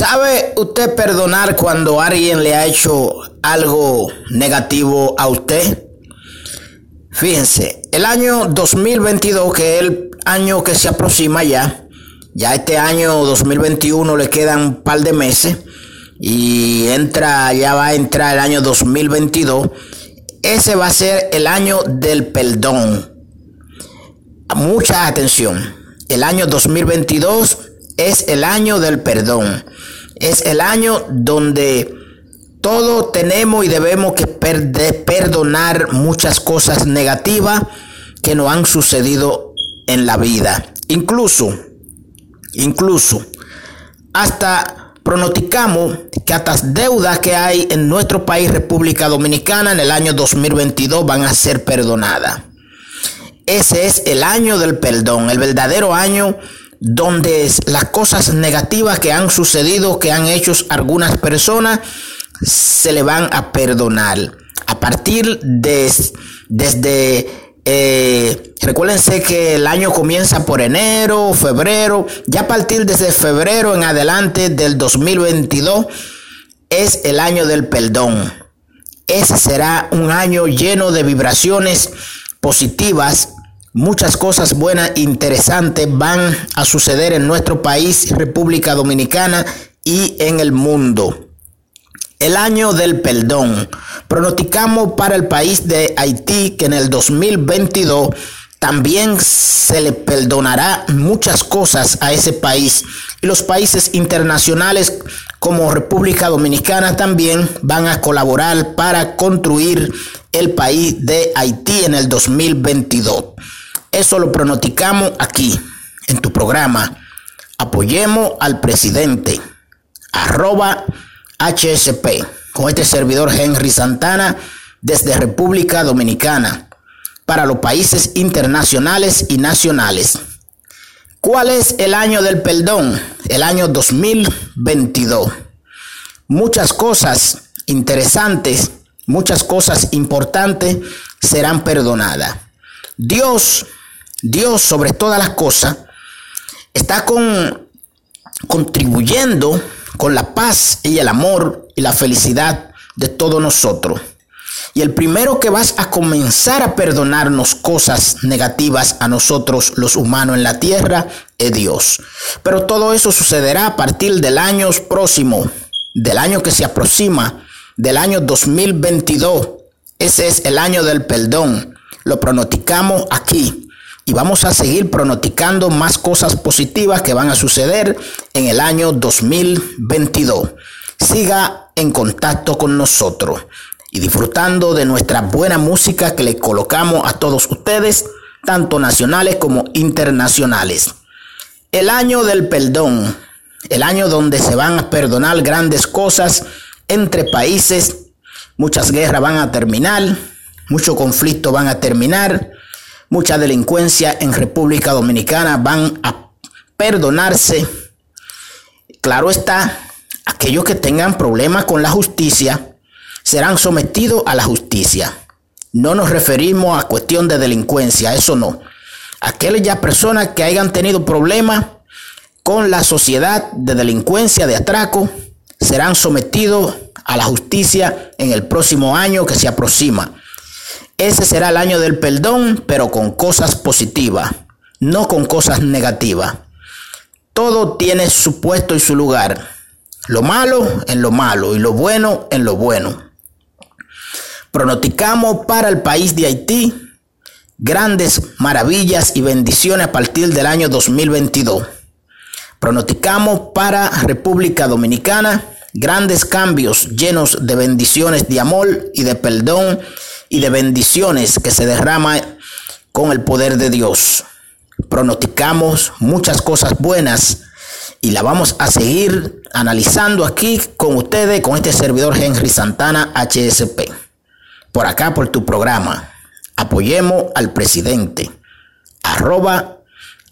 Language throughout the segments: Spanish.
¿Sabe usted perdonar cuando alguien le ha hecho algo negativo a usted? Fíjense, el año 2022, que es el año que se aproxima ya, ya este año 2021 le quedan un par de meses y entra, ya va a entrar el año 2022. Ese va a ser el año del perdón. Mucha atención. El año 2022 es el año del perdón. Es el año donde todos tenemos y debemos que perdonar muchas cosas negativas que nos han sucedido en la vida. Incluso, incluso, hasta pronosticamos que hasta deudas que hay en nuestro país, República Dominicana, en el año 2022 van a ser perdonadas. Ese es el año del perdón, el verdadero año donde las cosas negativas que han sucedido, que han hecho algunas personas, se le van a perdonar. A partir de desde eh, recuérdense que el año comienza por enero, febrero, ya a partir desde febrero en adelante del 2022 es el año del perdón. Ese será un año lleno de vibraciones positivas Muchas cosas buenas, interesantes van a suceder en nuestro país, República Dominicana y en el mundo. El año del perdón. Pronosticamos para el país de Haití que en el 2022 también se le perdonará muchas cosas a ese país. Y los países internacionales como República Dominicana también van a colaborar para construir el país de Haití en el 2022. Eso lo pronosticamos aquí, en tu programa. Apoyemos al presidente. Arroba HSP. Con este servidor Henry Santana desde República Dominicana. Para los países internacionales y nacionales. ¿Cuál es el año del perdón? El año 2022. Muchas cosas interesantes, muchas cosas importantes serán perdonadas. Dios Dios sobre todas las cosas está con, contribuyendo con la paz y el amor y la felicidad de todos nosotros. Y el primero que vas a comenzar a perdonarnos cosas negativas a nosotros los humanos en la tierra es Dios. Pero todo eso sucederá a partir del año próximo, del año que se aproxima, del año 2022. Ese es el año del perdón. Lo pronosticamos aquí y vamos a seguir pronosticando más cosas positivas que van a suceder en el año 2022. Siga en contacto con nosotros y disfrutando de nuestra buena música que le colocamos a todos ustedes, tanto nacionales como internacionales. El año del perdón, el año donde se van a perdonar grandes cosas entre países, muchas guerras van a terminar, muchos conflictos van a terminar, mucha delincuencia en República Dominicana van a perdonarse. Claro está, aquellos que tengan problemas con la justicia serán sometidos a la justicia. No nos referimos a cuestión de delincuencia, eso no. Aquellas personas que hayan tenido problemas con la sociedad de delincuencia, de atraco, serán sometidos a la justicia en el próximo año que se aproxima. Ese será el año del perdón, pero con cosas positivas, no con cosas negativas. Todo tiene su puesto y su lugar. Lo malo en lo malo y lo bueno en lo bueno. Pronosticamos para el país de Haití grandes maravillas y bendiciones a partir del año 2022. Pronosticamos para República Dominicana grandes cambios llenos de bendiciones de amor y de perdón y de bendiciones que se derrama con el poder de Dios. Pronosticamos muchas cosas buenas y la vamos a seguir analizando aquí con ustedes, con este servidor Henry Santana HSP. Por acá, por tu programa. Apoyemos al presidente. Arroba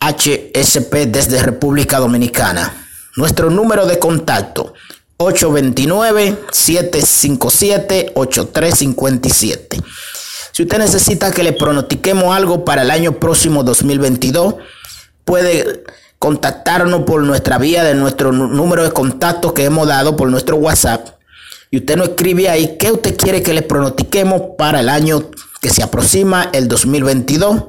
HSP desde República Dominicana. Nuestro número de contacto 829-757-8357. Si usted necesita que le pronostiquemos algo para el año próximo 2022, puede contactarnos por nuestra vía de nuestro número de contactos que hemos dado por nuestro WhatsApp. Y usted nos escribe ahí qué usted quiere que le pronostiquemos para el año que se aproxima, el 2022.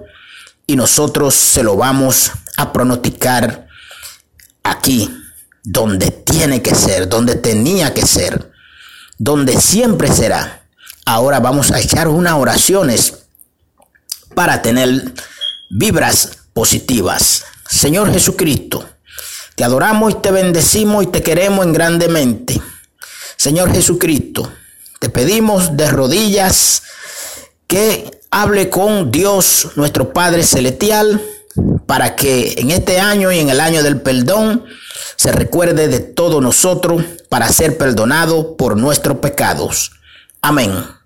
Y nosotros se lo vamos a pronosticar aquí, donde tiene que ser, donde tenía que ser, donde siempre será. Ahora vamos a echar unas oraciones para tener vibras positivas. Señor Jesucristo, te adoramos y te bendecimos y te queremos en grandemente. Señor Jesucristo, te pedimos de rodillas que hable con Dios, nuestro Padre Celestial, para que en este año y en el año del perdón se recuerde de todos nosotros para ser perdonado por nuestros pecados. Amén.